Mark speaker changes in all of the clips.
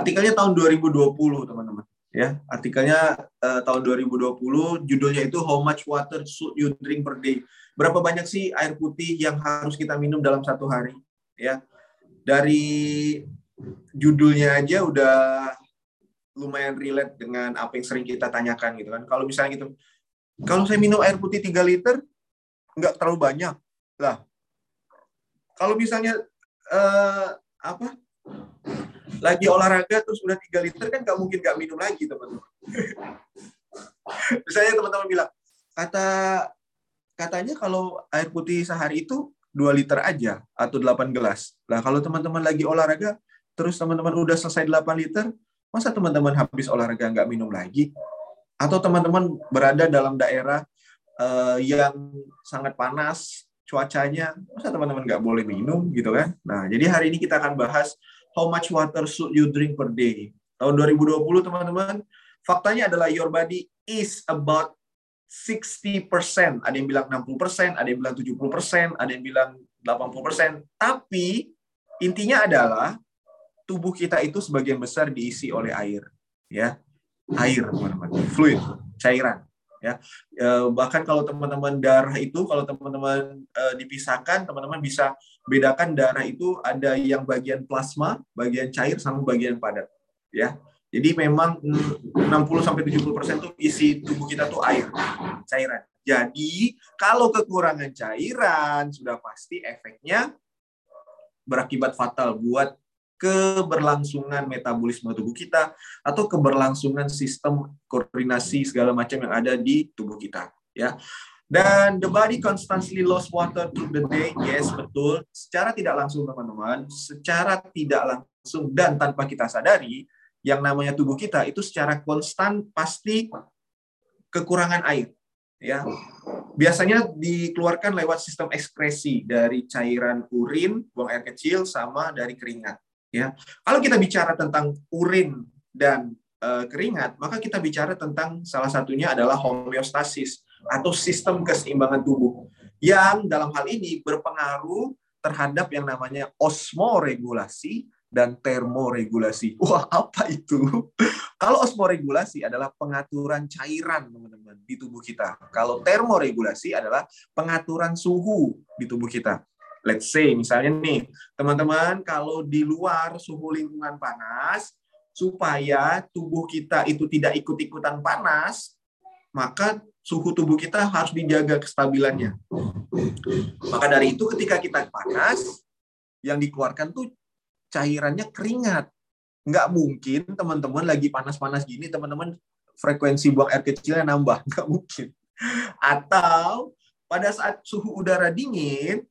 Speaker 1: artikelnya tahun 2020 teman-teman. Ya artikelnya uh, tahun 2020 judulnya itu how much water should you drink per day. Berapa banyak sih air putih yang harus kita minum dalam satu hari? Ya dari judulnya aja udah lumayan relate dengan apa yang sering kita tanyakan gitu kan. Kalau misalnya gitu kalau saya minum air putih 3 liter nggak terlalu banyak. Lah kalau misalnya uh, apa lagi olahraga terus udah 3 liter kan nggak mungkin nggak minum lagi teman-teman misalnya teman-teman bilang kata katanya kalau air putih sehari itu 2 liter aja atau 8 gelas. Nah, kalau teman-teman lagi olahraga, terus teman-teman udah selesai 8 liter, masa teman-teman habis olahraga nggak minum lagi? Atau teman-teman berada dalam daerah uh, yang sangat panas, cuacanya, masa teman-teman nggak boleh minum gitu kan? Nah, jadi hari ini kita akan bahas how much water should you drink per day. Tahun 2020 teman-teman, faktanya adalah your body is about 60%, ada yang bilang 60%, ada yang bilang 70%, ada yang bilang 80%. Tapi intinya adalah tubuh kita itu sebagian besar diisi oleh air, ya. Air, teman-teman. Fluid, cairan, ya. E, bahkan kalau teman-teman darah itu kalau teman-teman e, dipisahkan, teman-teman bisa bedakan darah itu ada yang bagian plasma, bagian cair sama bagian padat, ya. Jadi memang 60 sampai 70% tuh isi tubuh kita tuh air, cairan. Jadi kalau kekurangan cairan sudah pasti efeknya berakibat fatal buat keberlangsungan metabolisme tubuh kita atau keberlangsungan sistem koordinasi segala macam yang ada di tubuh kita ya. Dan the body constantly lost water through the day. Yes, betul. Secara tidak langsung teman-teman, secara tidak langsung dan tanpa kita sadari, yang namanya tubuh kita itu secara konstan pasti kekurangan air ya biasanya dikeluarkan lewat sistem ekskresi dari cairan urin buang air kecil sama dari keringat ya kalau kita bicara tentang urin dan e, keringat maka kita bicara tentang salah satunya adalah homeostasis atau sistem keseimbangan tubuh yang dalam hal ini berpengaruh terhadap yang namanya osmoregulasi dan termoregulasi. Wah, apa itu? Kalau osmoregulasi adalah pengaturan cairan, teman-teman, di tubuh kita. Kalau termoregulasi adalah pengaturan suhu di tubuh kita. Let's say, misalnya nih, teman-teman, kalau di luar suhu lingkungan panas, supaya tubuh kita itu tidak ikut-ikutan panas, maka suhu tubuh kita harus dijaga kestabilannya. Maka dari itu ketika kita panas, yang dikeluarkan tuh cairannya keringat. Nggak mungkin teman-teman lagi panas-panas gini, teman-teman frekuensi buang air kecilnya nambah. Nggak mungkin. Atau pada saat suhu udara dingin,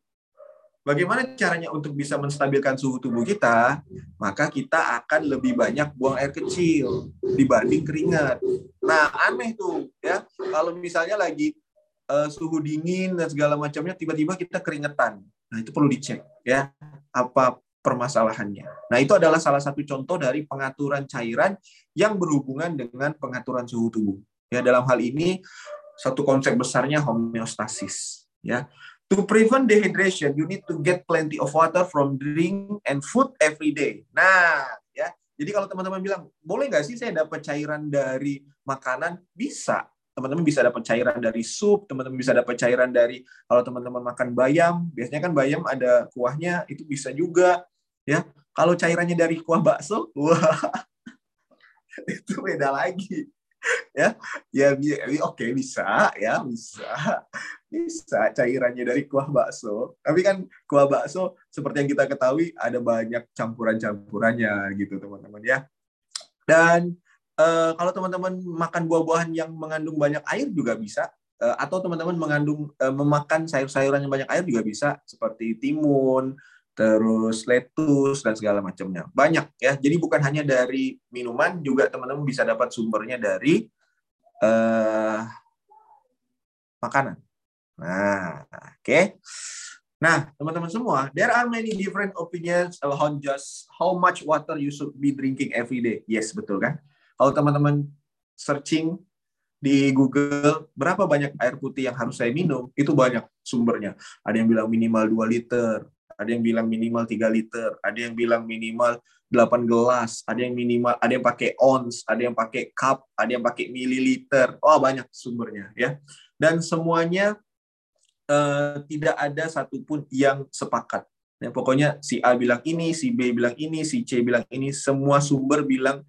Speaker 1: bagaimana caranya untuk bisa menstabilkan suhu tubuh kita? Maka kita akan lebih banyak buang air kecil dibanding keringat. Nah, aneh tuh ya. Kalau misalnya lagi uh, suhu dingin dan segala macamnya tiba-tiba kita keringetan. Nah, itu perlu dicek ya. Apa permasalahannya. Nah, itu adalah salah satu contoh dari pengaturan cairan yang berhubungan dengan pengaturan suhu tubuh. Ya, dalam hal ini satu konsep besarnya homeostasis, ya. To prevent dehydration, you need to get plenty of water from drink and food every day. Nah, ya. Jadi kalau teman-teman bilang, boleh nggak sih saya dapat cairan dari makanan? Bisa. Teman-teman bisa dapat cairan dari sup, teman-teman bisa dapat cairan dari kalau teman-teman makan bayam, biasanya kan bayam ada kuahnya, itu bisa juga ya kalau cairannya dari kuah bakso wah itu beda lagi ya ya oke okay, bisa ya bisa bisa cairannya dari kuah bakso. Tapi kan kuah bakso seperti yang kita ketahui ada banyak campuran-campurannya gitu teman-teman ya. Dan uh, kalau teman-teman makan buah-buahan yang mengandung banyak air juga bisa uh, atau teman-teman mengandung uh, memakan sayur-sayuran yang banyak air juga bisa seperti timun terus lettuce dan segala macamnya. Banyak ya. Jadi bukan hanya dari minuman, juga teman-teman bisa dapat sumbernya dari uh, makanan. Nah, oke. Okay. Nah, teman-teman semua, there are many different opinions about just how much water you should be drinking every day. Yes, betul kan? Kalau teman-teman searching di Google berapa banyak air putih yang harus saya minum, itu banyak sumbernya. Ada yang bilang minimal 2 liter, ada yang bilang minimal 3 liter, ada yang bilang minimal 8 gelas, ada yang minimal, ada yang pakai ons, ada yang pakai cup, ada yang pakai mililiter. Oh, banyak sumbernya ya. Dan semuanya uh, tidak ada satupun yang sepakat. Ya, pokoknya si A bilang ini, si B bilang ini, si C bilang ini, semua sumber bilang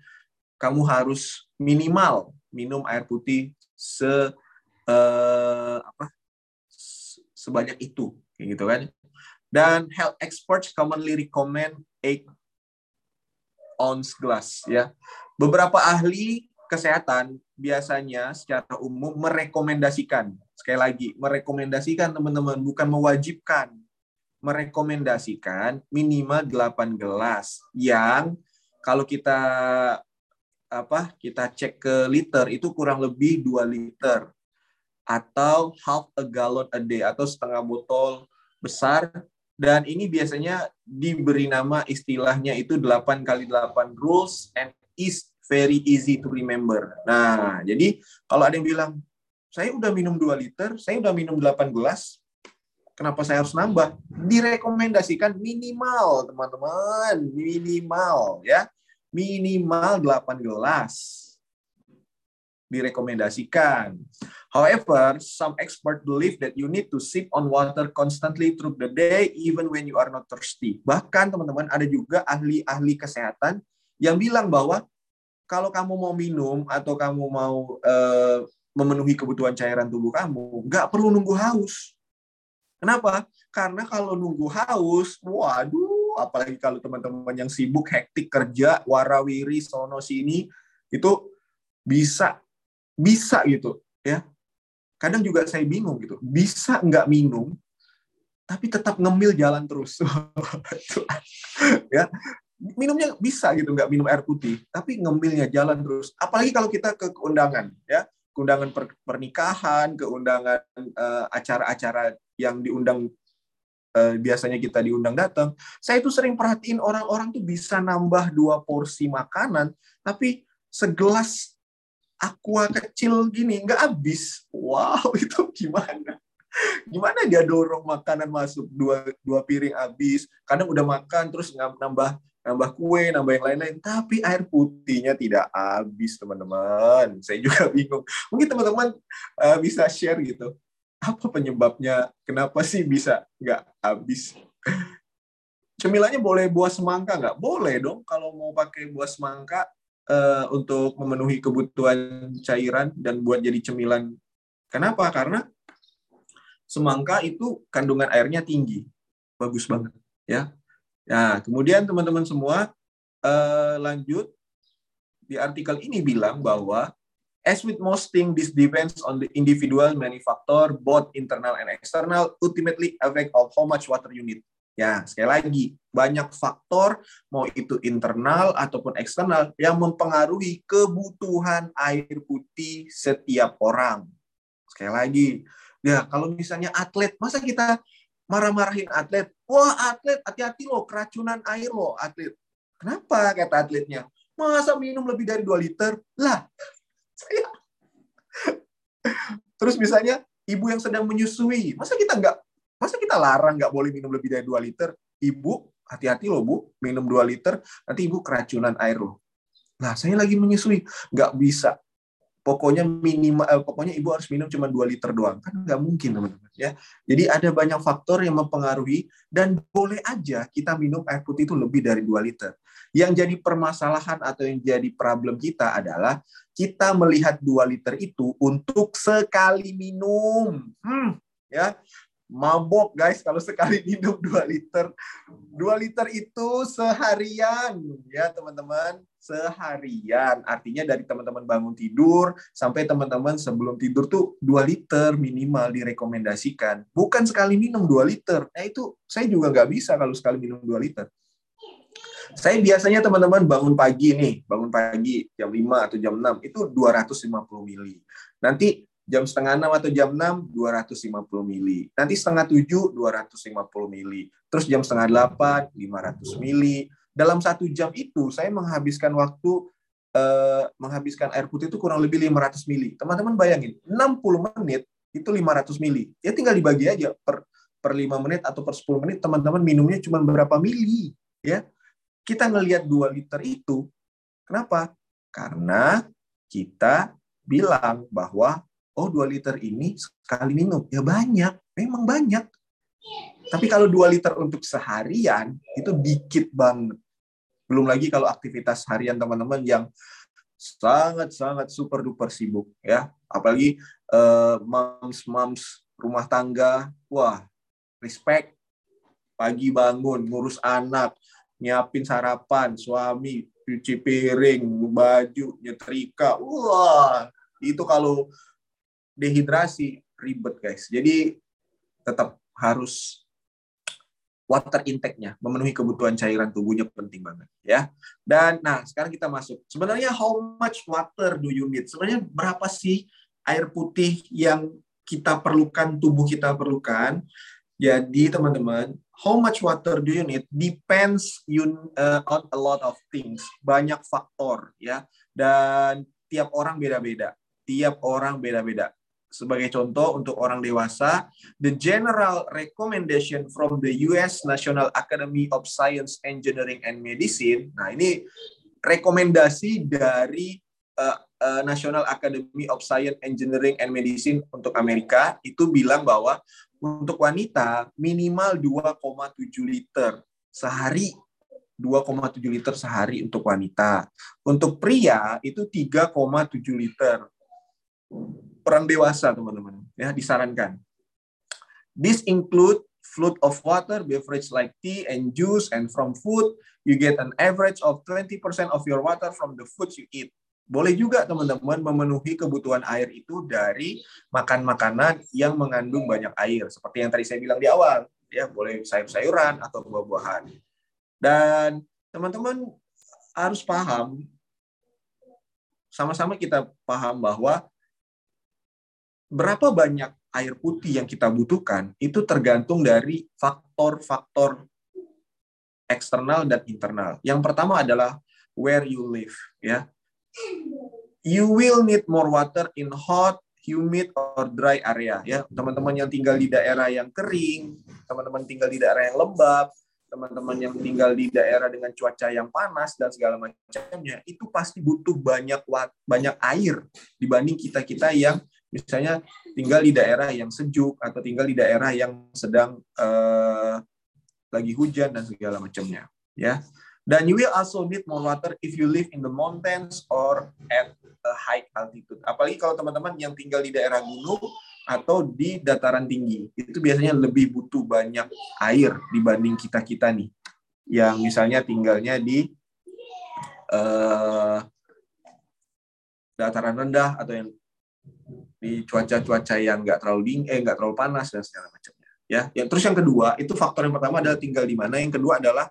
Speaker 1: kamu harus minimal minum air putih se uh, apa sebanyak itu gitu kan dan health experts commonly recommend 8 ounce glass ya. Beberapa ahli kesehatan biasanya secara umum merekomendasikan sekali lagi merekomendasikan teman-teman bukan mewajibkan merekomendasikan minimal 8 gelas yang kalau kita apa kita cek ke liter itu kurang lebih 2 liter atau half a gallon a day atau setengah botol besar dan ini biasanya diberi nama istilahnya itu 8 kali 8 rules and is very easy to remember. Nah, jadi kalau ada yang bilang saya udah minum 2 liter, saya udah minum 8 gelas, kenapa saya harus nambah? Direkomendasikan minimal, teman-teman, minimal ya minimal 8 gelas direkomendasikan. However, some experts believe that you need to sip on water constantly through the day even when you are not thirsty. Bahkan teman-teman ada juga ahli-ahli kesehatan yang bilang bahwa kalau kamu mau minum atau kamu mau uh, memenuhi kebutuhan cairan tubuh kamu, nggak perlu nunggu haus. Kenapa? Karena kalau nunggu haus, waduh, apalagi kalau teman-teman yang sibuk hektik kerja warawiri sono sini itu bisa bisa gitu ya kadang juga saya bingung gitu. Bisa nggak minum tapi tetap ngemil jalan terus. Ya. Minumnya bisa gitu nggak minum air putih tapi ngemilnya jalan terus. Apalagi kalau kita ke keundangan ya. Keundangan pernikahan keundangan uh, acara-acara yang diundang Eh, biasanya kita diundang datang, saya itu sering perhatiin orang-orang tuh bisa nambah dua porsi makanan, tapi segelas aqua kecil gini nggak habis. Wow, itu gimana? Gimana dia dorong makanan masuk dua dua piring habis? Kadang udah makan terus nambah nambah kue, nambah yang lain-lain, tapi air putihnya tidak habis, teman-teman. Saya juga bingung. Mungkin teman-teman uh, bisa share gitu apa penyebabnya? Kenapa sih bisa nggak habis? Cemilannya boleh buah semangka nggak? Boleh dong kalau mau pakai buah semangka uh, untuk memenuhi kebutuhan cairan dan buat jadi cemilan. Kenapa? Karena semangka itu kandungan airnya tinggi, bagus banget, ya. Nah, kemudian teman-teman semua uh, lanjut di artikel ini bilang bahwa As with most things, this depends on the individual manufacturer, both internal and external, ultimately affect of how much water you need. Ya, sekali lagi, banyak faktor, mau itu internal ataupun eksternal, yang mempengaruhi kebutuhan air putih setiap orang. Sekali lagi, ya kalau misalnya atlet, masa kita marah-marahin atlet? Wah, atlet, hati-hati loh, keracunan air loh, atlet. Kenapa, kata atletnya? Masa minum lebih dari 2 liter? Lah, saya terus misalnya ibu yang sedang menyusui masa kita nggak masa kita larang nggak boleh minum lebih dari 2 liter? Ibu hati-hati loh bu. Minum 2 liter nanti ibu keracunan air loh. Nah saya lagi menyusui. Nggak bisa. Pokoknya minimal eh, pokoknya ibu harus minum cuma 2 liter doang. Kan nggak mungkin teman-teman ya. Jadi ada banyak faktor yang mempengaruhi dan boleh aja kita minum air putih itu lebih dari 2 liter. Yang jadi permasalahan atau yang jadi problem kita adalah kita melihat 2 liter itu untuk sekali minum. Hmm, ya. Mabok guys kalau sekali minum 2 liter. 2 liter itu seharian ya teman-teman, seharian. Artinya dari teman-teman bangun tidur sampai teman-teman sebelum tidur tuh 2 liter minimal direkomendasikan. Bukan sekali minum 2 liter. Nah itu saya juga nggak bisa kalau sekali minum 2 liter. Saya biasanya teman-teman bangun pagi nih, bangun pagi jam 5 atau jam 6 itu 250 mili. Nanti jam setengah 6 atau jam 6 250 mili. Nanti setengah 7 250 mili. Terus jam setengah 8 500 mili. Dalam satu jam itu saya menghabiskan waktu eh, menghabiskan air putih itu kurang lebih 500 mili. Teman-teman bayangin, 60 menit itu 500 mili. Ya tinggal dibagi aja per per 5 menit atau per 10 menit teman-teman minumnya cuma berapa mili ya. Kita ngelihat 2 liter itu kenapa? Karena kita bilang bahwa oh 2 liter ini sekali minum ya banyak, memang banyak. Tapi kalau 2 liter untuk seharian itu dikit banget. Belum lagi kalau aktivitas harian teman-teman yang sangat-sangat super duper sibuk ya. Apalagi uh, moms-moms rumah tangga, wah, respect. Pagi bangun, ngurus anak, nyiapin sarapan, suami, cuci piring, baju, nyetrika. Wah, itu kalau dehidrasi ribet, guys. Jadi tetap harus water intake-nya, memenuhi kebutuhan cairan tubuhnya penting banget ya. Dan nah, sekarang kita masuk. Sebenarnya how much water do you need? Sebenarnya berapa sih air putih yang kita perlukan, tubuh kita perlukan? Jadi teman-teman, how much water do you need depends uh, on a lot of things. Banyak faktor ya. Dan tiap orang beda-beda. Tiap orang beda-beda sebagai contoh untuk orang dewasa, the general recommendation from the US National Academy of Science, Engineering and Medicine. Nah, ini rekomendasi dari uh, uh, National Academy of Science, Engineering and Medicine untuk Amerika itu bilang bahwa untuk wanita minimal 2,7 liter sehari 2,7 liter sehari untuk wanita. Untuk pria itu 3,7 liter orang dewasa teman-teman ya disarankan. This include fluid of water, beverage like tea and juice, and from food you get an average of 20% of your water from the foods you eat. Boleh juga teman-teman memenuhi kebutuhan air itu dari makan makanan yang mengandung banyak air, seperti yang tadi saya bilang di awal, ya boleh sayur-sayuran atau buah-buahan. Dan teman-teman harus paham, sama-sama kita paham bahwa berapa banyak air putih yang kita butuhkan itu tergantung dari faktor-faktor eksternal dan internal. Yang pertama adalah where you live, ya. You will need more water in hot, humid or dry area, ya. Teman-teman yang tinggal di daerah yang kering, teman-teman tinggal di daerah yang lembab, teman-teman yang tinggal di daerah dengan cuaca yang panas dan segala macamnya, itu pasti butuh banyak banyak air dibanding kita-kita yang misalnya tinggal di daerah yang sejuk atau tinggal di daerah yang sedang uh, lagi hujan dan segala macamnya ya. Dan you will also need more water if you live in the mountains or at a high altitude. Apalagi kalau teman-teman yang tinggal di daerah gunung atau di dataran tinggi itu biasanya lebih butuh banyak air dibanding kita kita nih yang misalnya tinggalnya di uh, dataran rendah atau yang di cuaca-cuaca yang nggak terlalu dingin, eh nggak terlalu panas dan segala macamnya. Ya, yang terus yang kedua itu faktor yang pertama adalah tinggal di mana, yang kedua adalah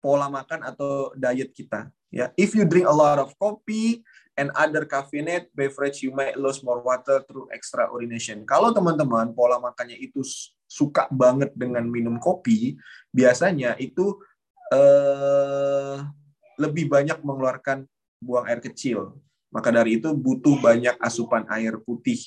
Speaker 1: pola makan atau diet kita. Ya, if you drink a lot of coffee and other caffeinated beverage, you might lose more water through extra urination. Kalau teman-teman pola makannya itu suka banget dengan minum kopi, biasanya itu eh, lebih banyak mengeluarkan buang air kecil maka dari itu butuh banyak asupan air putih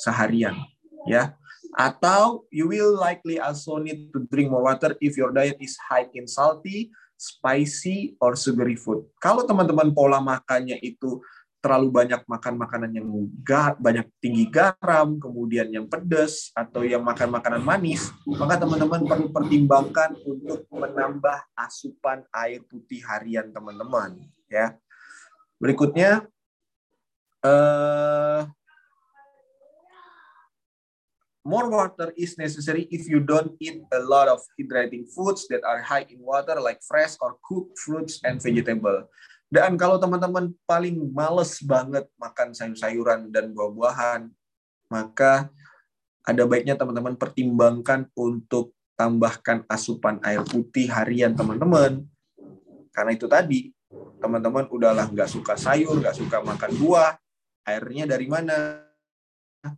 Speaker 1: seharian, ya. Atau you will likely also need to drink more water if your diet is high in salty, spicy, or sugary food. Kalau teman-teman pola makannya itu terlalu banyak makan makanan yang gak banyak tinggi garam, kemudian yang pedas atau yang makan makanan manis, maka teman-teman perlu pertimbangkan untuk menambah asupan air putih harian teman-teman, ya. Berikutnya, uh, more water is necessary if you don't eat a lot of hydrating foods that are high in water like fresh or cooked fruits and vegetable. Dan kalau teman-teman paling males banget makan sayur-sayuran dan buah-buahan, maka ada baiknya teman-teman pertimbangkan untuk tambahkan asupan air putih harian teman-teman. Karena itu tadi, teman-teman udahlah nggak suka sayur, nggak suka makan buah, airnya dari mana?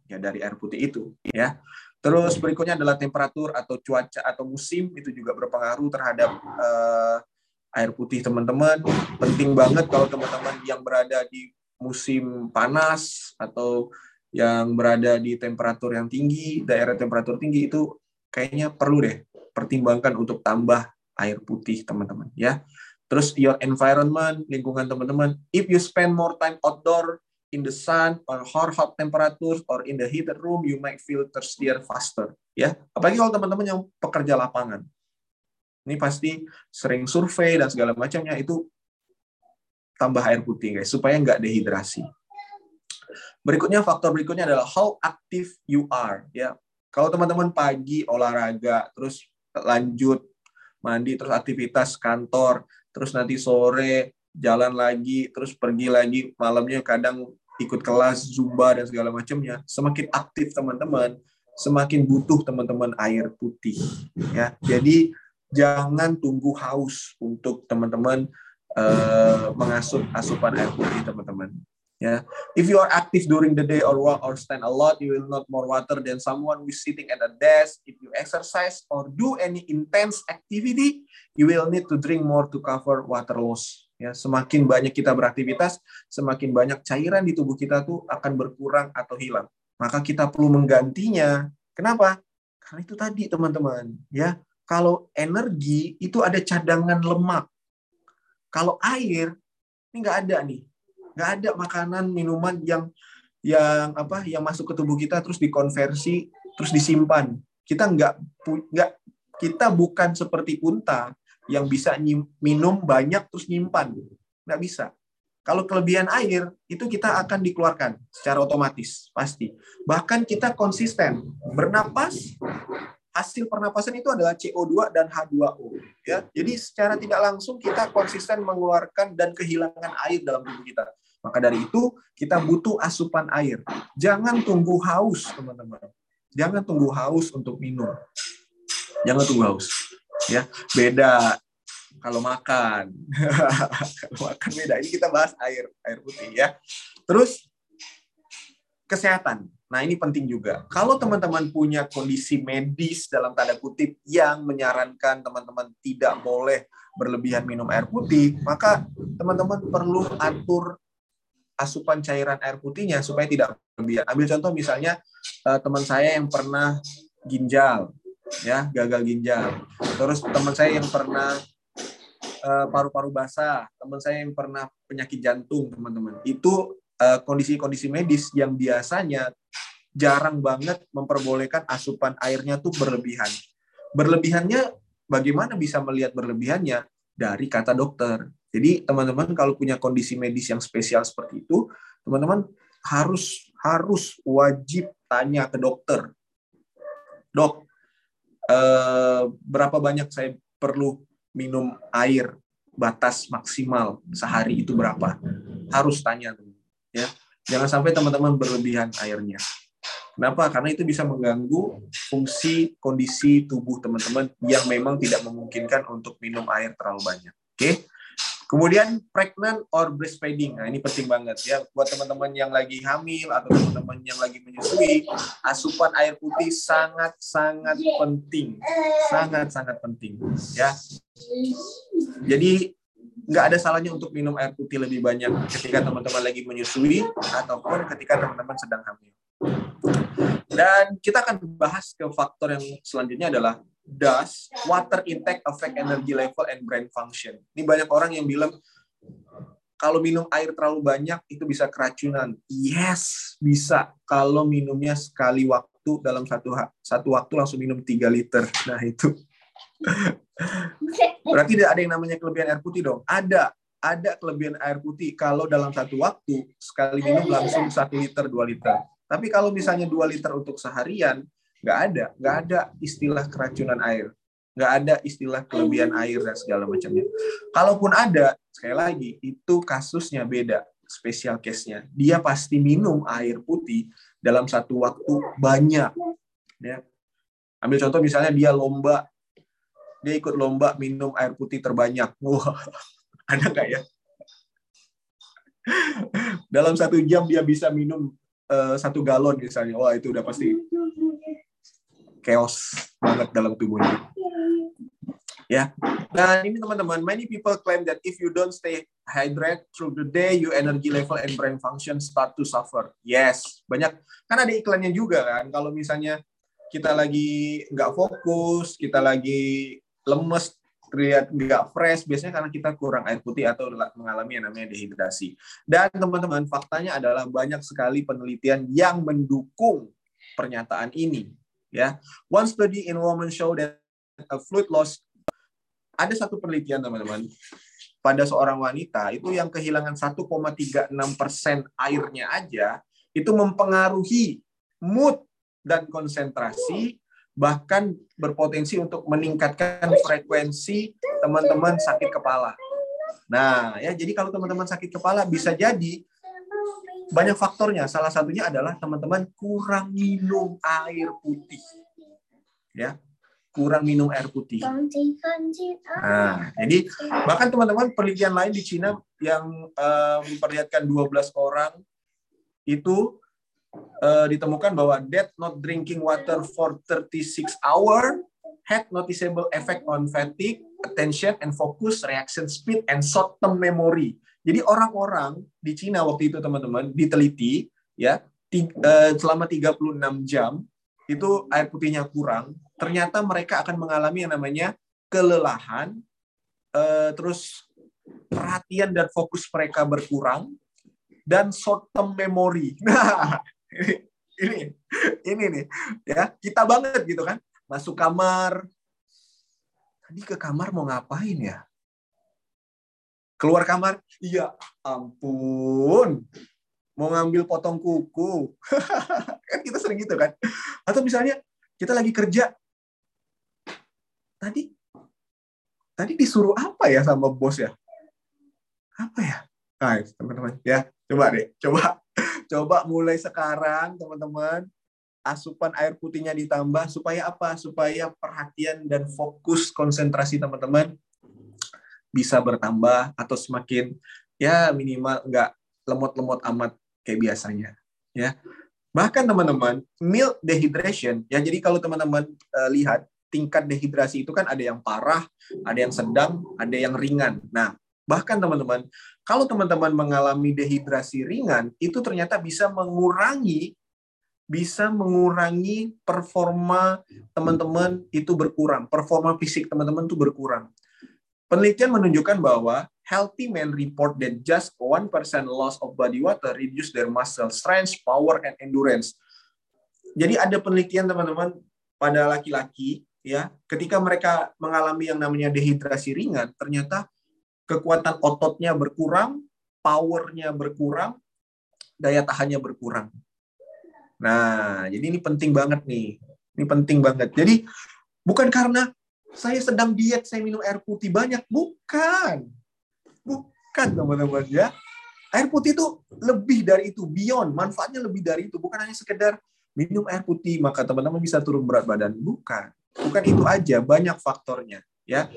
Speaker 1: Ya dari air putih itu, ya. Terus berikutnya adalah temperatur atau cuaca atau musim itu juga berpengaruh terhadap uh, air putih teman-teman. Penting banget kalau teman-teman yang berada di musim panas atau yang berada di temperatur yang tinggi, daerah temperatur tinggi itu kayaknya perlu deh pertimbangkan untuk tambah air putih teman-teman ya. Terus your environment, lingkungan teman-teman. If you spend more time outdoor in the sun or hot hot temperatures or in the heated room, you might feel thirstier faster. Ya, apalagi kalau teman-teman yang pekerja lapangan. Ini pasti sering survei dan segala macamnya itu tambah air putih guys supaya nggak dehidrasi. Berikutnya faktor berikutnya adalah how active you are ya. Kalau teman-teman pagi olahraga terus lanjut mandi terus aktivitas kantor terus nanti sore jalan lagi terus pergi lagi malamnya kadang ikut kelas zumba dan segala macamnya. Semakin aktif teman-teman semakin butuh teman-teman air putih ya. Jadi jangan tunggu haus untuk teman-teman uh, mengasup asupan air putih teman-teman Ya, if you are active during the day or walk or stand a lot, you will not more water than someone who is sitting at a desk. If you exercise or do any intense activity, you will need to drink more to cover water loss. Ya, semakin banyak kita beraktivitas, semakin banyak cairan di tubuh kita tuh akan berkurang atau hilang. Maka kita perlu menggantinya. Kenapa? Karena itu tadi teman-teman, ya. Kalau energi itu ada cadangan lemak. Kalau air ini nggak ada nih nggak ada makanan minuman yang yang apa yang masuk ke tubuh kita terus dikonversi terus disimpan. Kita nggak nggak kita bukan seperti unta yang bisa minum banyak terus nyimpan. Nggak bisa. Kalau kelebihan air itu kita akan dikeluarkan secara otomatis pasti. Bahkan kita konsisten. Bernapas hasil pernapasan itu adalah CO2 dan H2O ya. Jadi secara tidak langsung kita konsisten mengeluarkan dan kehilangan air dalam tubuh kita maka dari itu kita butuh asupan air. Jangan tunggu haus, teman-teman. Jangan tunggu haus untuk minum. Jangan tunggu haus. Ya, beda kalau makan. kalau makan beda. Ini kita bahas air, air putih ya. Terus kesehatan. Nah, ini penting juga. Kalau teman-teman punya kondisi medis dalam tanda kutip yang menyarankan teman-teman tidak boleh berlebihan minum air putih, maka teman-teman perlu atur asupan cairan air putihnya supaya tidak berlebihan. Ambil contoh misalnya uh, teman saya yang pernah ginjal, ya gagal ginjal. Terus teman saya yang pernah uh, paru-paru basah, teman saya yang pernah penyakit jantung, teman-teman. Itu kondisi kondisi-kondisi medis yang biasanya jarang banget memperbolehkan asupan airnya tuh berlebihan. Berlebihannya bagaimana bisa melihat berlebihannya dari kata dokter. Jadi teman-teman kalau punya kondisi medis yang spesial seperti itu, teman-teman harus harus wajib tanya ke dokter. Dok, eh, berapa banyak saya perlu minum air batas maksimal sehari itu berapa? Harus tanya, ya. Jangan sampai teman-teman berlebihan airnya. Kenapa? Karena itu bisa mengganggu fungsi kondisi tubuh teman-teman yang memang tidak memungkinkan untuk minum air terlalu banyak. Oke? Kemudian pregnant or breastfeeding. Nah, ini penting banget ya buat teman-teman yang lagi hamil atau teman-teman yang lagi menyusui, asupan air putih sangat-sangat penting. Sangat-sangat penting ya. Jadi nggak ada salahnya untuk minum air putih lebih banyak ketika teman-teman lagi menyusui ataupun ketika teman-teman sedang hamil. Dan kita akan bahas ke faktor yang selanjutnya adalah does water intake affect energy level and brain function? Ini banyak orang yang bilang kalau minum air terlalu banyak itu bisa keracunan. Yes, bisa. Kalau minumnya sekali waktu dalam satu satu waktu langsung minum 3 liter. Nah, itu. Berarti tidak ada yang namanya kelebihan air putih dong. Ada, ada kelebihan air putih kalau dalam satu waktu sekali minum langsung satu liter, dua liter. Tapi kalau misalnya dua liter untuk seharian, nggak ada nggak ada istilah keracunan air. Nggak ada istilah kelebihan air dan segala macamnya. Kalaupun ada sekali lagi itu kasusnya beda spesial case-nya. Dia pasti minum air putih dalam satu waktu banyak ya. Ambil contoh misalnya dia lomba dia ikut lomba minum air putih terbanyak. Wah ada nggak ya? Dalam satu jam dia bisa minum uh, satu galon misalnya wah itu udah pasti chaos banget dalam tubuhnya. Ya. Dan ini teman-teman, many people claim that if you don't stay hydrated through the day, your energy level and brain function start to suffer. Yes, banyak. Kan ada iklannya juga kan. Kalau misalnya kita lagi nggak fokus, kita lagi lemes, terlihat nggak fresh, biasanya karena kita kurang air putih atau mengalami yang namanya dehidrasi. Dan teman-teman, faktanya adalah banyak sekali penelitian yang mendukung pernyataan ini. Ya, one study in women show that a fluid loss ada satu penelitian teman-teman pada seorang wanita itu yang kehilangan 1,36 persen airnya aja itu mempengaruhi mood dan konsentrasi bahkan berpotensi untuk meningkatkan frekuensi teman-teman sakit kepala. Nah, ya jadi kalau teman-teman sakit kepala bisa jadi banyak faktornya. Salah satunya adalah teman-teman kurang minum air putih. Ya, kurang minum air putih. Nah, jadi bahkan teman-teman penelitian lain di Cina yang um, memperlihatkan 12 orang itu uh, ditemukan bahwa death not drinking water for 36 hour had noticeable effect on fatigue, attention and focus, reaction speed and short term memory. Jadi orang-orang di Cina waktu itu teman-teman diteliti ya uh, selama 36 jam itu air putihnya kurang, ternyata mereka akan mengalami yang namanya kelelahan, uh, terus perhatian dan fokus mereka berkurang, dan short term memory. Nah, ini ini nih ya kita banget gitu kan. Masuk kamar. Tadi ke kamar mau ngapain ya? Keluar kamar. Iya ampun. Mau ngambil potong kuku. Kan kita sering gitu kan. Atau misalnya kita lagi kerja. Tadi tadi disuruh apa ya sama bos ya? Apa ya? Nah, teman-teman ya coba deh coba Coba mulai sekarang teman-teman asupan air putihnya ditambah supaya apa? Supaya perhatian dan fokus konsentrasi teman-teman bisa bertambah atau semakin ya minimal nggak lemot-lemot amat kayak biasanya ya. Bahkan teman-teman, milk dehydration ya jadi kalau teman-teman uh, lihat tingkat dehidrasi itu kan ada yang parah, ada yang sedang, ada yang ringan. Nah, bahkan teman-teman kalau teman-teman mengalami dehidrasi ringan, itu ternyata bisa mengurangi bisa mengurangi performa teman-teman itu berkurang, performa fisik teman-teman itu berkurang. Penelitian menunjukkan bahwa healthy men report that just 1% loss of body water reduce their muscle strength, power, and endurance. Jadi ada penelitian teman-teman pada laki-laki ya, ketika mereka mengalami yang namanya dehidrasi ringan, ternyata kekuatan ototnya berkurang, powernya berkurang, daya tahannya berkurang. Nah, jadi ini penting banget nih. Ini penting banget. Jadi bukan karena saya sedang diet, saya minum air putih banyak. Bukan. Bukan, teman-teman ya. Air putih itu lebih dari itu, beyond. Manfaatnya lebih dari itu. Bukan hanya sekedar minum air putih, maka teman-teman bisa turun berat badan. Bukan. Bukan itu aja, banyak faktornya ya.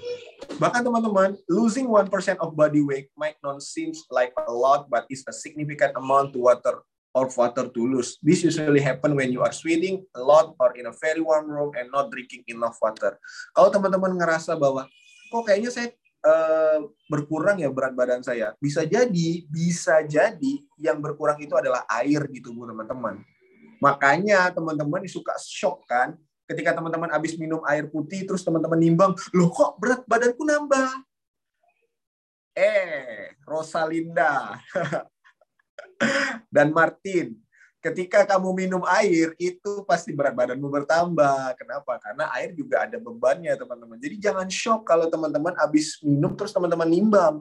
Speaker 1: Bahkan teman-teman, losing 1% of body weight might not seem like a lot, but it's a significant amount to water or water to lose. This usually happen when you are sweating a lot or in a very warm room and not drinking enough water. Kalau teman-teman ngerasa bahwa kok kayaknya saya uh, berkurang ya berat badan saya, bisa jadi, bisa jadi yang berkurang itu adalah air di tubuh teman-teman. Makanya teman-teman suka shock kan ketika teman-teman habis minum air putih terus teman-teman nimbang, loh kok berat badanku nambah? Eh, Rosalinda dan Martin, ketika kamu minum air itu pasti berat badanmu bertambah. Kenapa? Karena air juga ada bebannya, teman-teman. Jadi jangan shock kalau teman-teman habis minum terus teman-teman nimbang.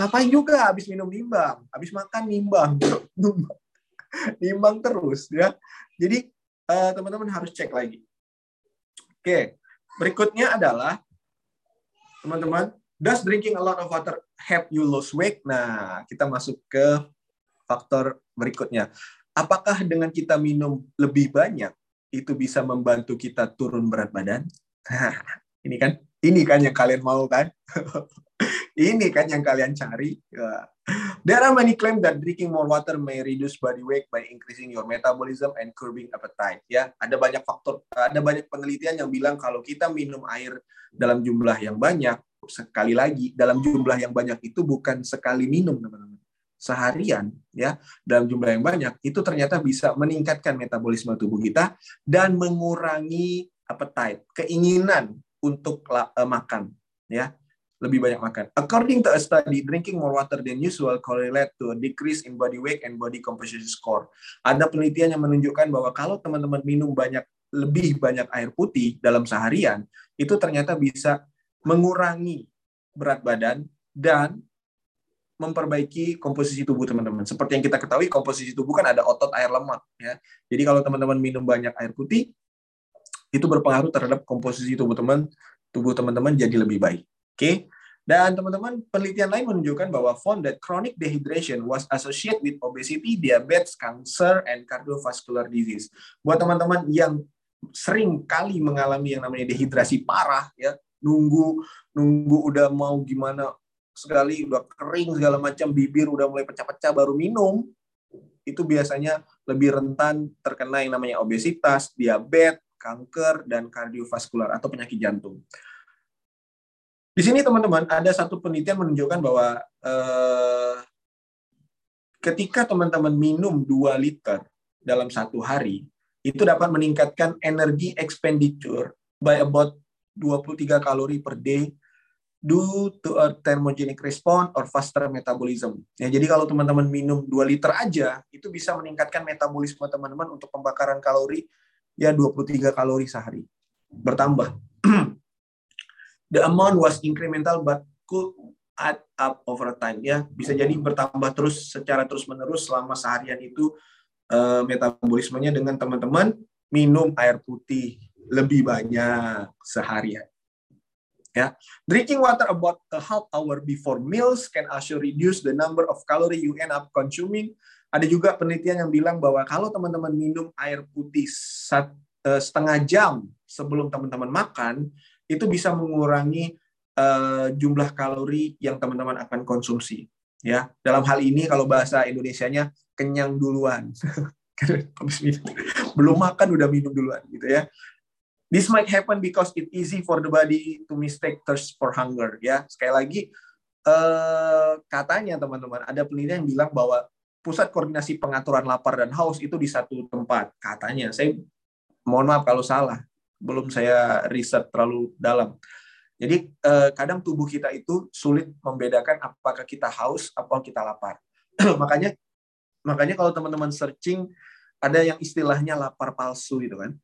Speaker 1: Ngapain juga habis minum nimbang? Habis makan nimbang. nimbang terus ya. Jadi eh, teman-teman harus cek lagi. Oke, berikutnya adalah teman-teman, does drinking a lot of water help you lose weight? Nah, kita masuk ke faktor berikutnya. Apakah dengan kita minum lebih banyak itu bisa membantu kita turun berat badan? ini kan, ini kan yang kalian mau kan? Ini kan yang kalian cari. Ya. There are many claim that drinking more water may reduce body weight by increasing your metabolism and curbing appetite. Ya, ada banyak faktor, ada banyak penelitian yang bilang kalau kita minum air dalam jumlah yang banyak, sekali lagi dalam jumlah yang banyak itu bukan sekali minum, teman-teman. Seharian, ya, dalam jumlah yang banyak itu ternyata bisa meningkatkan metabolisme tubuh kita dan mengurangi appetite, keinginan untuk uh, makan, ya lebih banyak makan. According to a study, drinking more water than usual correlate to a decrease in body weight and body composition score. Ada penelitian yang menunjukkan bahwa kalau teman-teman minum banyak lebih banyak air putih dalam seharian, itu ternyata bisa mengurangi berat badan dan memperbaiki komposisi tubuh teman-teman. Seperti yang kita ketahui, komposisi tubuh kan ada otot, air, lemak. Ya. Jadi kalau teman-teman minum banyak air putih, itu berpengaruh terhadap komposisi tubuh teman tubuh teman-teman jadi lebih baik. Oke. Dan teman-teman, penelitian lain menunjukkan bahwa found that chronic dehydration was associated with obesity, diabetes, cancer, and cardiovascular disease. Buat teman-teman yang sering kali mengalami yang namanya dehidrasi parah, ya nunggu nunggu udah mau gimana sekali udah kering segala macam bibir udah mulai pecah-pecah baru minum itu biasanya lebih rentan terkena yang namanya obesitas, diabetes, kanker, dan kardiovaskular atau penyakit jantung. Di sini teman-teman ada satu penelitian menunjukkan bahwa eh, ketika teman-teman minum 2 liter dalam satu hari, itu dapat meningkatkan energi expenditure by about 23 kalori per day due to a thermogenic response or faster metabolism. Ya, jadi kalau teman-teman minum 2 liter aja, itu bisa meningkatkan metabolisme teman-teman untuk pembakaran kalori ya 23 kalori sehari. Bertambah. the amount was incremental but could add up over time. Ya bisa jadi bertambah terus secara terus menerus selama seharian itu uh, metabolismenya dengan teman-teman minum air putih lebih banyak seharian. Ya drinking water about a half hour before meals can also reduce the number of calorie you end up consuming. Ada juga penelitian yang bilang bahwa kalau teman-teman minum air putih uh, setengah jam sebelum teman-teman makan itu bisa mengurangi uh, jumlah kalori yang teman-teman akan konsumsi. Ya, dalam hal ini kalau bahasa Indonesianya kenyang duluan. Belum makan udah minum duluan gitu ya. This might happen because it easy for the body to mistake thirst for hunger ya. Sekali lagi uh, katanya teman-teman ada penelitian yang bilang bahwa pusat koordinasi pengaturan lapar dan haus itu di satu tempat katanya. Saya mohon maaf kalau salah belum saya riset terlalu dalam. Jadi eh, kadang tubuh kita itu sulit membedakan apakah kita haus atau kita lapar. makanya makanya kalau teman-teman searching ada yang istilahnya lapar palsu gitu kan.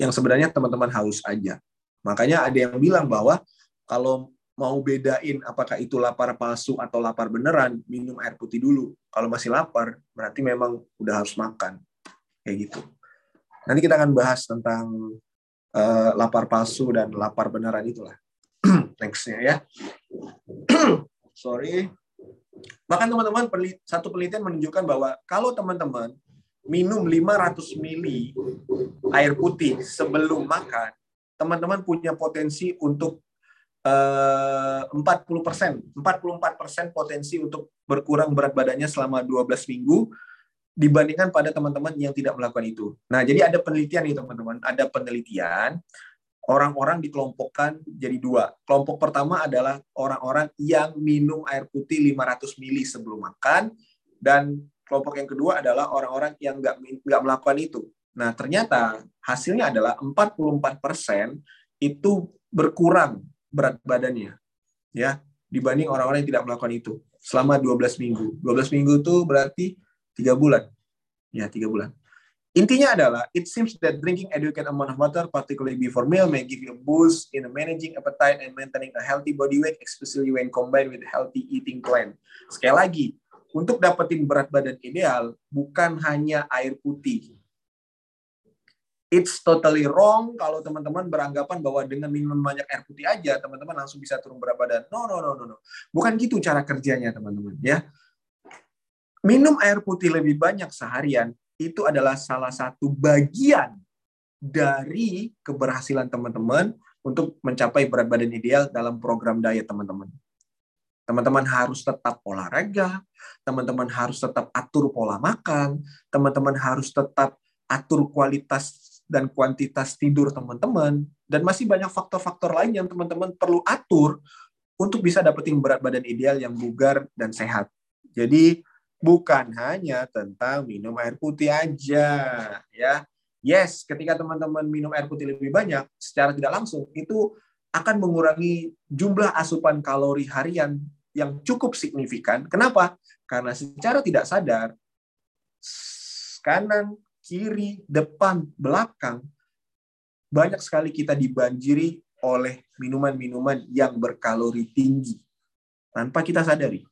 Speaker 1: Yang sebenarnya teman-teman haus aja. Makanya ada yang bilang bahwa kalau mau bedain apakah itu lapar palsu atau lapar beneran, minum air putih dulu. Kalau masih lapar, berarti memang udah harus makan. Kayak gitu. Nanti kita akan bahas tentang uh, lapar palsu dan lapar beneran itulah. Nextnya ya. Sorry. Bahkan teman-teman, satu penelitian menunjukkan bahwa kalau teman-teman minum 500 mili air putih sebelum makan, teman-teman punya potensi untuk uh, 40 persen, 44 persen potensi untuk berkurang berat badannya selama 12 minggu dibandingkan pada teman-teman yang tidak melakukan itu. Nah, jadi ada penelitian nih teman-teman, ada penelitian orang-orang dikelompokkan jadi dua. Kelompok pertama adalah orang-orang yang minum air putih 500 mili sebelum makan dan kelompok yang kedua adalah orang-orang yang nggak nggak melakukan itu. Nah, ternyata hasilnya adalah 44% itu berkurang berat badannya ya dibanding orang-orang yang tidak melakukan itu selama 12 minggu. 12 minggu itu berarti tiga bulan. Ya, tiga bulan. Intinya adalah, it seems that drinking adequate amount of water, particularly before meal, may give you a boost in managing appetite and maintaining a healthy body weight, especially when combined with healthy eating plan. Sekali lagi, untuk dapetin berat badan ideal, bukan hanya air putih. It's totally wrong kalau teman-teman beranggapan bahwa dengan minum banyak air putih aja, teman-teman langsung bisa turun berat badan. No, no, no, no, no. Bukan gitu cara kerjanya, teman-teman. Ya, minum air putih lebih banyak seharian itu adalah salah satu bagian dari keberhasilan teman-teman untuk mencapai berat badan ideal dalam program diet teman-teman. Teman-teman harus tetap olahraga, teman-teman harus tetap atur pola makan, teman-teman harus tetap atur kualitas dan kuantitas tidur teman-teman, dan masih banyak faktor-faktor lain yang teman-teman perlu atur untuk bisa dapetin berat badan ideal yang bugar dan sehat. Jadi bukan hanya tentang minum air putih aja, ya. Yes, ketika teman-teman minum air putih lebih banyak, secara tidak langsung itu akan mengurangi jumlah asupan kalori harian yang cukup signifikan. Kenapa? Karena secara tidak sadar, kanan, kiri, depan, belakang, banyak sekali kita dibanjiri oleh minuman-minuman yang berkalori tinggi tanpa kita sadari.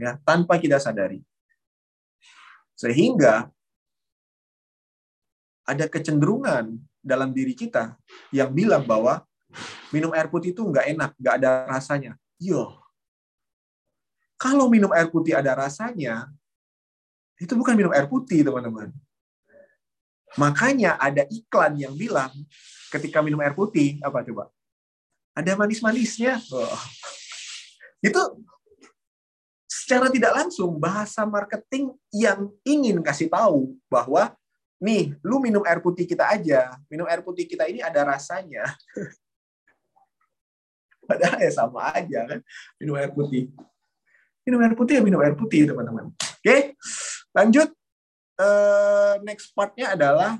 Speaker 1: Ya, tanpa kita sadari. Sehingga ada kecenderungan dalam diri kita yang bilang bahwa minum air putih itu nggak enak, nggak ada rasanya. Yo, kalau minum air putih ada rasanya, itu bukan minum air putih, teman-teman. Makanya ada iklan yang bilang ketika minum air putih, apa coba? Ada manis-manisnya. Oh. Itu secara tidak langsung bahasa marketing yang ingin kasih tahu bahwa nih, lu minum air putih kita aja. Minum air putih kita ini ada rasanya. Padahal ya sama aja kan, minum air putih. Minum air putih ya minum air putih, teman-teman. Oke, lanjut. Uh, next partnya adalah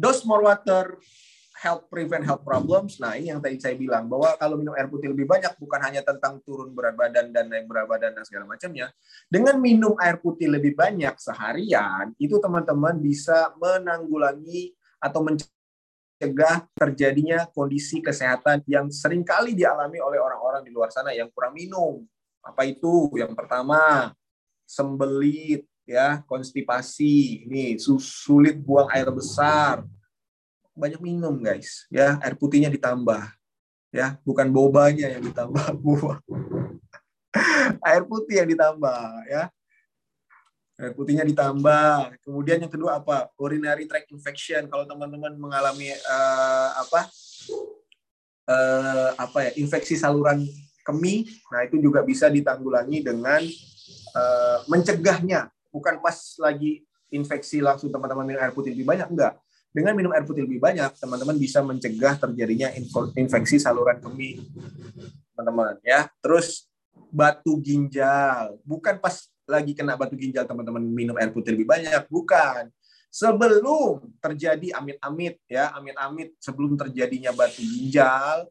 Speaker 1: dose more water help prevent health problems. Nah, ini yang tadi saya bilang bahwa kalau minum air putih lebih banyak bukan hanya tentang turun berat badan dan naik berat badan dan segala macamnya. Dengan minum air putih lebih banyak seharian, itu teman-teman bisa menanggulangi atau mencegah terjadinya kondisi kesehatan yang sering kali dialami oleh orang-orang di luar sana yang kurang minum. Apa itu? Yang pertama, sembelit, ya, konstipasi, ini sulit buang air besar, banyak minum guys. Ya air putihnya ditambah. Ya bukan bobanya yang ditambah buah. Air putih yang ditambah ya. Air putihnya ditambah. Kemudian yang kedua apa? Urinary tract infection. Kalau teman-teman mengalami uh, apa? Uh, apa ya? Infeksi saluran kemih nah itu juga bisa ditanggulangi dengan uh, mencegahnya. Bukan pas lagi infeksi langsung teman-teman minum air putih. Lebih banyak enggak dengan minum air putih lebih banyak, teman-teman bisa mencegah terjadinya infeksi saluran kemih, teman-teman ya. Terus batu ginjal, bukan pas lagi kena batu ginjal teman-teman minum air putih lebih banyak, bukan. Sebelum terjadi amit-amit ya, amit-amit sebelum terjadinya batu ginjal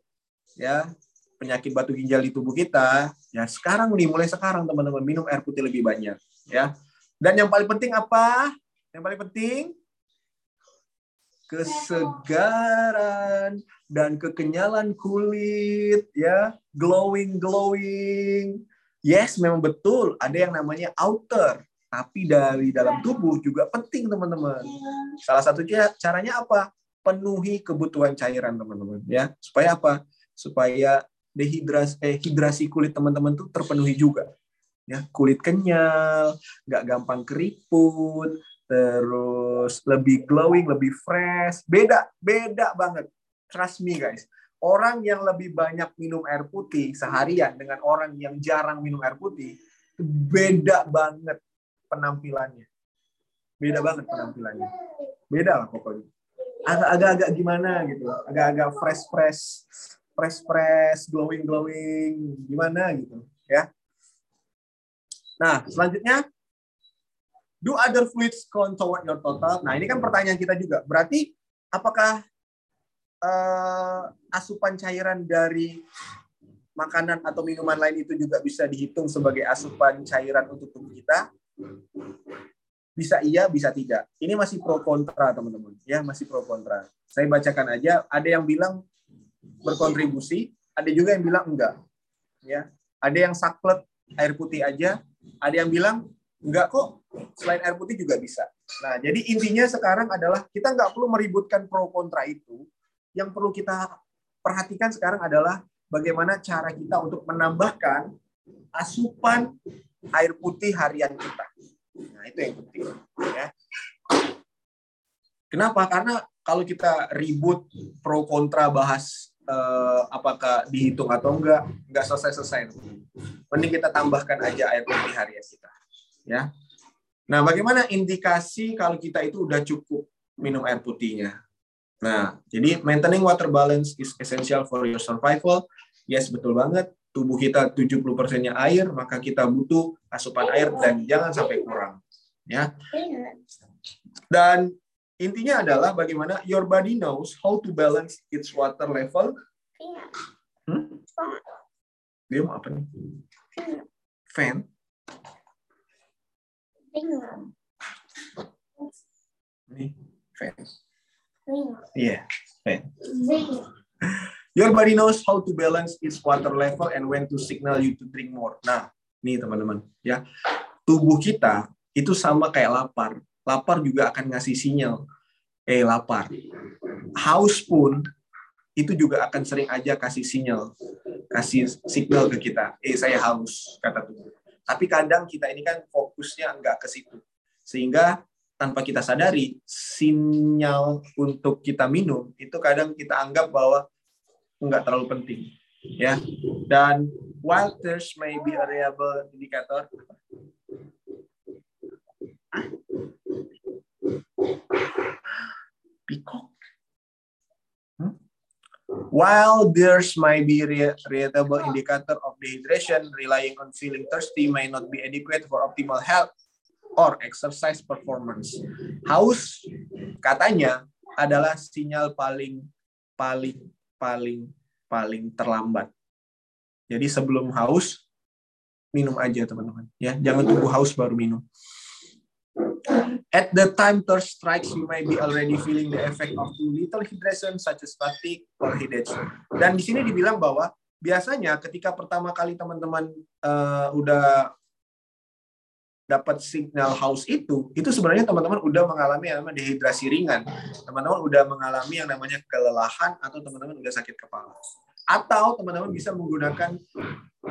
Speaker 1: ya, penyakit batu ginjal di tubuh kita, ya sekarang nih mulai sekarang teman-teman minum air putih lebih banyak ya. Dan yang paling penting apa? Yang paling penting kesegaran dan kekenyalan kulit ya. Glowing glowing. Yes memang betul. Ada yang namanya outer. Tapi dari dalam tubuh juga penting teman-teman. Salah satunya caranya apa? Penuhi kebutuhan cairan teman-teman ya. Supaya apa? Supaya dehidrasi eh, hidrasi kulit teman-teman tuh terpenuhi juga ya. Kulit kenyal nggak gampang keriput terus lebih glowing, lebih fresh. Beda, beda banget. Trust me guys. Orang yang lebih banyak minum air putih seharian dengan orang yang jarang minum air putih, beda banget penampilannya. Beda banget penampilannya. Beda lah pokoknya. Agak-agak gimana gitu. Agak-agak fresh-fresh, fresh-fresh, glowing-glowing, gimana gitu. ya. Nah, selanjutnya Do other fluids count toward your total? Nah, ini kan pertanyaan kita juga. Berarti apakah uh, asupan cairan dari makanan atau minuman lain itu juga bisa dihitung sebagai asupan cairan untuk tubuh kita? Bisa iya, bisa tidak. Ini masih pro kontra, teman-teman. Ya, masih pro kontra. Saya bacakan aja. Ada yang bilang berkontribusi, ada juga yang bilang enggak. Ya, ada yang saklet air putih aja, ada yang bilang enggak kok selain air putih juga bisa. Nah, jadi intinya sekarang adalah kita nggak perlu meributkan pro kontra itu. Yang perlu kita perhatikan sekarang adalah bagaimana cara kita untuk menambahkan asupan air putih harian kita. Nah, itu yang penting. Ya. Kenapa? Karena kalau kita ribut pro kontra bahas uh, apakah dihitung atau enggak, enggak selesai-selesai. Mending kita tambahkan aja air putih harian kita. Ya. Nah, bagaimana indikasi kalau kita itu udah cukup minum air putihnya? Nah, jadi maintaining water balance is essential for your survival. Yes, betul banget. Tubuh kita 70%-nya air, maka kita butuh asupan air dan jangan sampai kurang. Ya. Dan intinya adalah bagaimana your body knows how to balance its water level. Hmm? Dia mau apa nih? Fan. Nih, fan. Iya, yeah, fan. Your body knows how to balance its water level and when to signal you to drink more. Nah, nih teman-teman, ya. Tubuh kita itu sama kayak lapar. Lapar juga akan ngasih sinyal, eh lapar. Haus pun itu juga akan sering aja kasih sinyal, kasih signal ke kita, eh saya haus, kata tubuh. Tapi kadang kita ini kan fokusnya enggak ke situ. Sehingga tanpa kita sadari, sinyal untuk kita minum itu kadang kita anggap bahwa enggak terlalu penting. Ya. Dan while there's may be a reliable indicator Peacock While there's might be reliable indicator of dehydration, relying on feeling thirsty may not be adequate for optimal health or exercise performance. Haus katanya adalah sinyal paling paling paling paling terlambat. Jadi sebelum haus minum aja teman-teman ya, jangan tunggu haus baru minum. At the time thirst strikes, you may be already feeling the effect of too little hydration, such as fatigue or headache. Dan di sini dibilang bahwa biasanya ketika pertama kali teman-teman uh, udah dapat signal haus itu, itu sebenarnya teman-teman udah mengalami yang namanya dehidrasi ringan. Teman-teman udah mengalami yang namanya kelelahan atau teman-teman udah sakit kepala. Atau teman-teman bisa menggunakan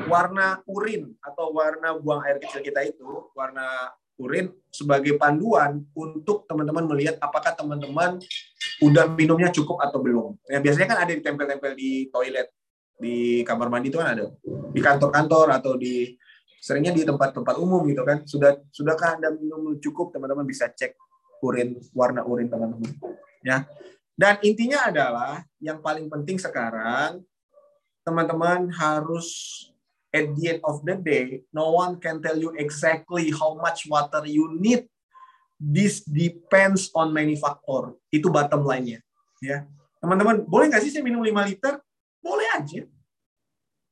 Speaker 1: warna urin atau warna buang air kecil kita itu, warna urin sebagai panduan untuk teman-teman melihat apakah teman-teman udah minumnya cukup atau belum. Ya, biasanya kan ada di tempel-tempel di toilet, di kamar mandi itu kan ada. Di kantor-kantor atau di seringnya di tempat-tempat umum gitu kan. Sudah sudahkah Anda minum cukup? Teman-teman bisa cek urin warna urin teman-teman. Ya. Dan intinya adalah yang paling penting sekarang teman-teman harus at the end of the day, no one can tell you exactly how much water you need. This depends on manufacturer. Itu bottom line-nya. Ya. Teman-teman, boleh nggak sih saya minum 5 liter? Boleh aja.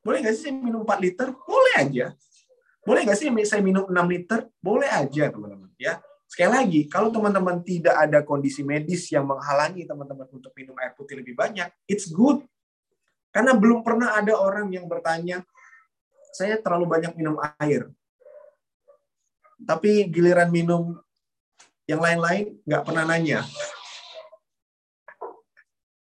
Speaker 1: Boleh nggak sih saya minum 4 liter? Boleh aja. Boleh nggak sih saya minum 6 liter? Boleh aja, teman-teman. Ya. Sekali lagi, kalau teman-teman tidak ada kondisi medis yang menghalangi teman-teman untuk minum air putih lebih banyak, it's good. Karena belum pernah ada orang yang bertanya, saya terlalu banyak minum air. Tapi giliran minum yang lain-lain nggak pernah nanya.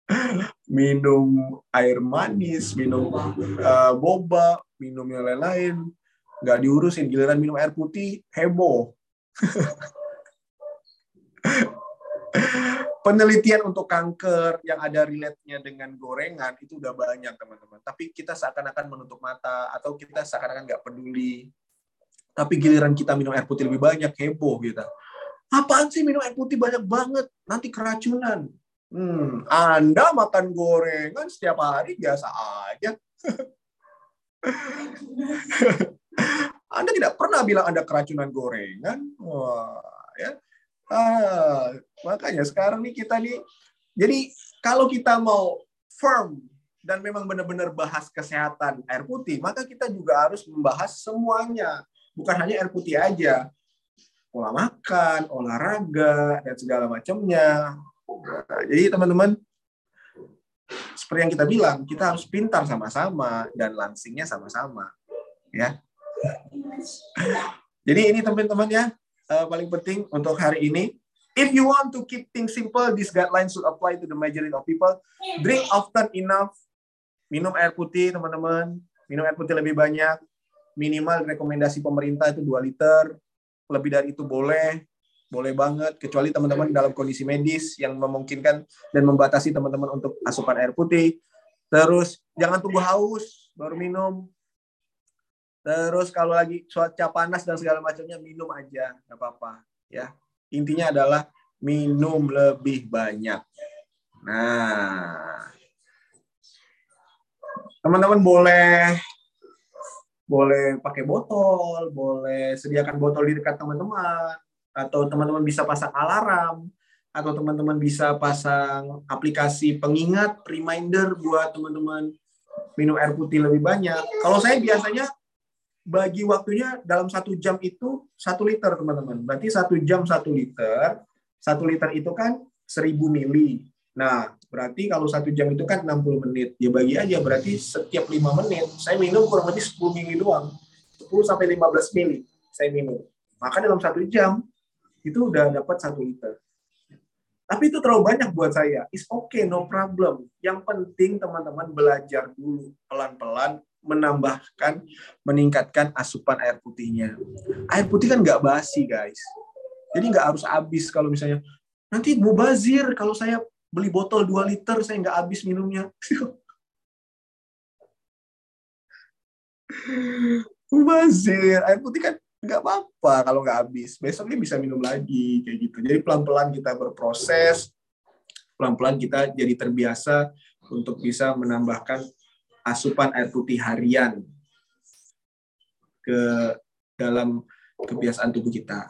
Speaker 1: minum air manis, minum uh, boba, minum yang lain-lain, nggak diurusin. Giliran minum air putih, heboh. penelitian untuk kanker yang ada relate-nya dengan gorengan itu udah banyak teman-teman. Tapi kita seakan-akan menutup mata atau kita seakan-akan nggak peduli. Tapi giliran kita minum air putih lebih banyak heboh gitu. Apaan sih minum air putih banyak banget? Nanti keracunan. Hmm, Anda makan gorengan setiap hari biasa aja. Anda tidak pernah bilang Anda keracunan gorengan. Wah, Ah, makanya sekarang nih kita nih, jadi kalau kita mau firm dan memang benar-benar bahas kesehatan air putih, maka kita juga harus membahas semuanya, bukan hanya air putih aja, pola makan, olahraga dan segala macamnya. Jadi teman-teman, seperti yang kita bilang, kita harus pintar sama-sama dan langsingnya sama-sama, ya. Jadi ini teman-teman ya, uh, paling penting untuk hari ini. If you want to keep things simple, these guidelines should apply to the majority of people. Drink often enough. Minum air putih, teman-teman. Minum air putih lebih banyak. Minimal rekomendasi pemerintah itu 2 liter. Lebih dari itu boleh. boleh banget kecuali teman-teman dalam kondisi medis yang memungkinkan dan membatasi teman-teman untuk asupan air putih terus jangan tunggu haus baru minum terus kalau lagi cuaca panas dan segala macamnya minum aja nggak apa-apa ya intinya adalah minum lebih banyak nah teman-teman boleh boleh pakai botol boleh sediakan botol di dekat teman-teman atau teman-teman bisa pasang alarm atau teman-teman bisa pasang aplikasi pengingat reminder buat teman-teman minum air putih lebih banyak. Kalau saya biasanya bagi waktunya dalam satu jam itu satu liter teman-teman. Berarti satu jam satu liter. Satu liter itu kan seribu mili. Nah, berarti kalau satu jam itu kan 60 menit. Ya bagi aja, berarti setiap lima menit saya minum kurang lebih 10 mili doang. 10 sampai 15 mili saya minum. Maka dalam satu jam itu udah dapat satu liter. Tapi itu terlalu banyak buat saya. It's okay, no problem. Yang penting teman-teman belajar dulu pelan-pelan menambahkan, meningkatkan asupan air putihnya. Air putih kan nggak basi, guys. Jadi nggak harus habis kalau misalnya nanti mubazir kalau saya beli botol 2 liter saya nggak habis minumnya. mubazir, air putih kan nggak apa-apa kalau nggak habis. Besoknya bisa minum lagi kayak gitu. Jadi pelan-pelan kita berproses, pelan-pelan kita jadi terbiasa untuk bisa menambahkan asupan air putih harian ke dalam kebiasaan tubuh kita.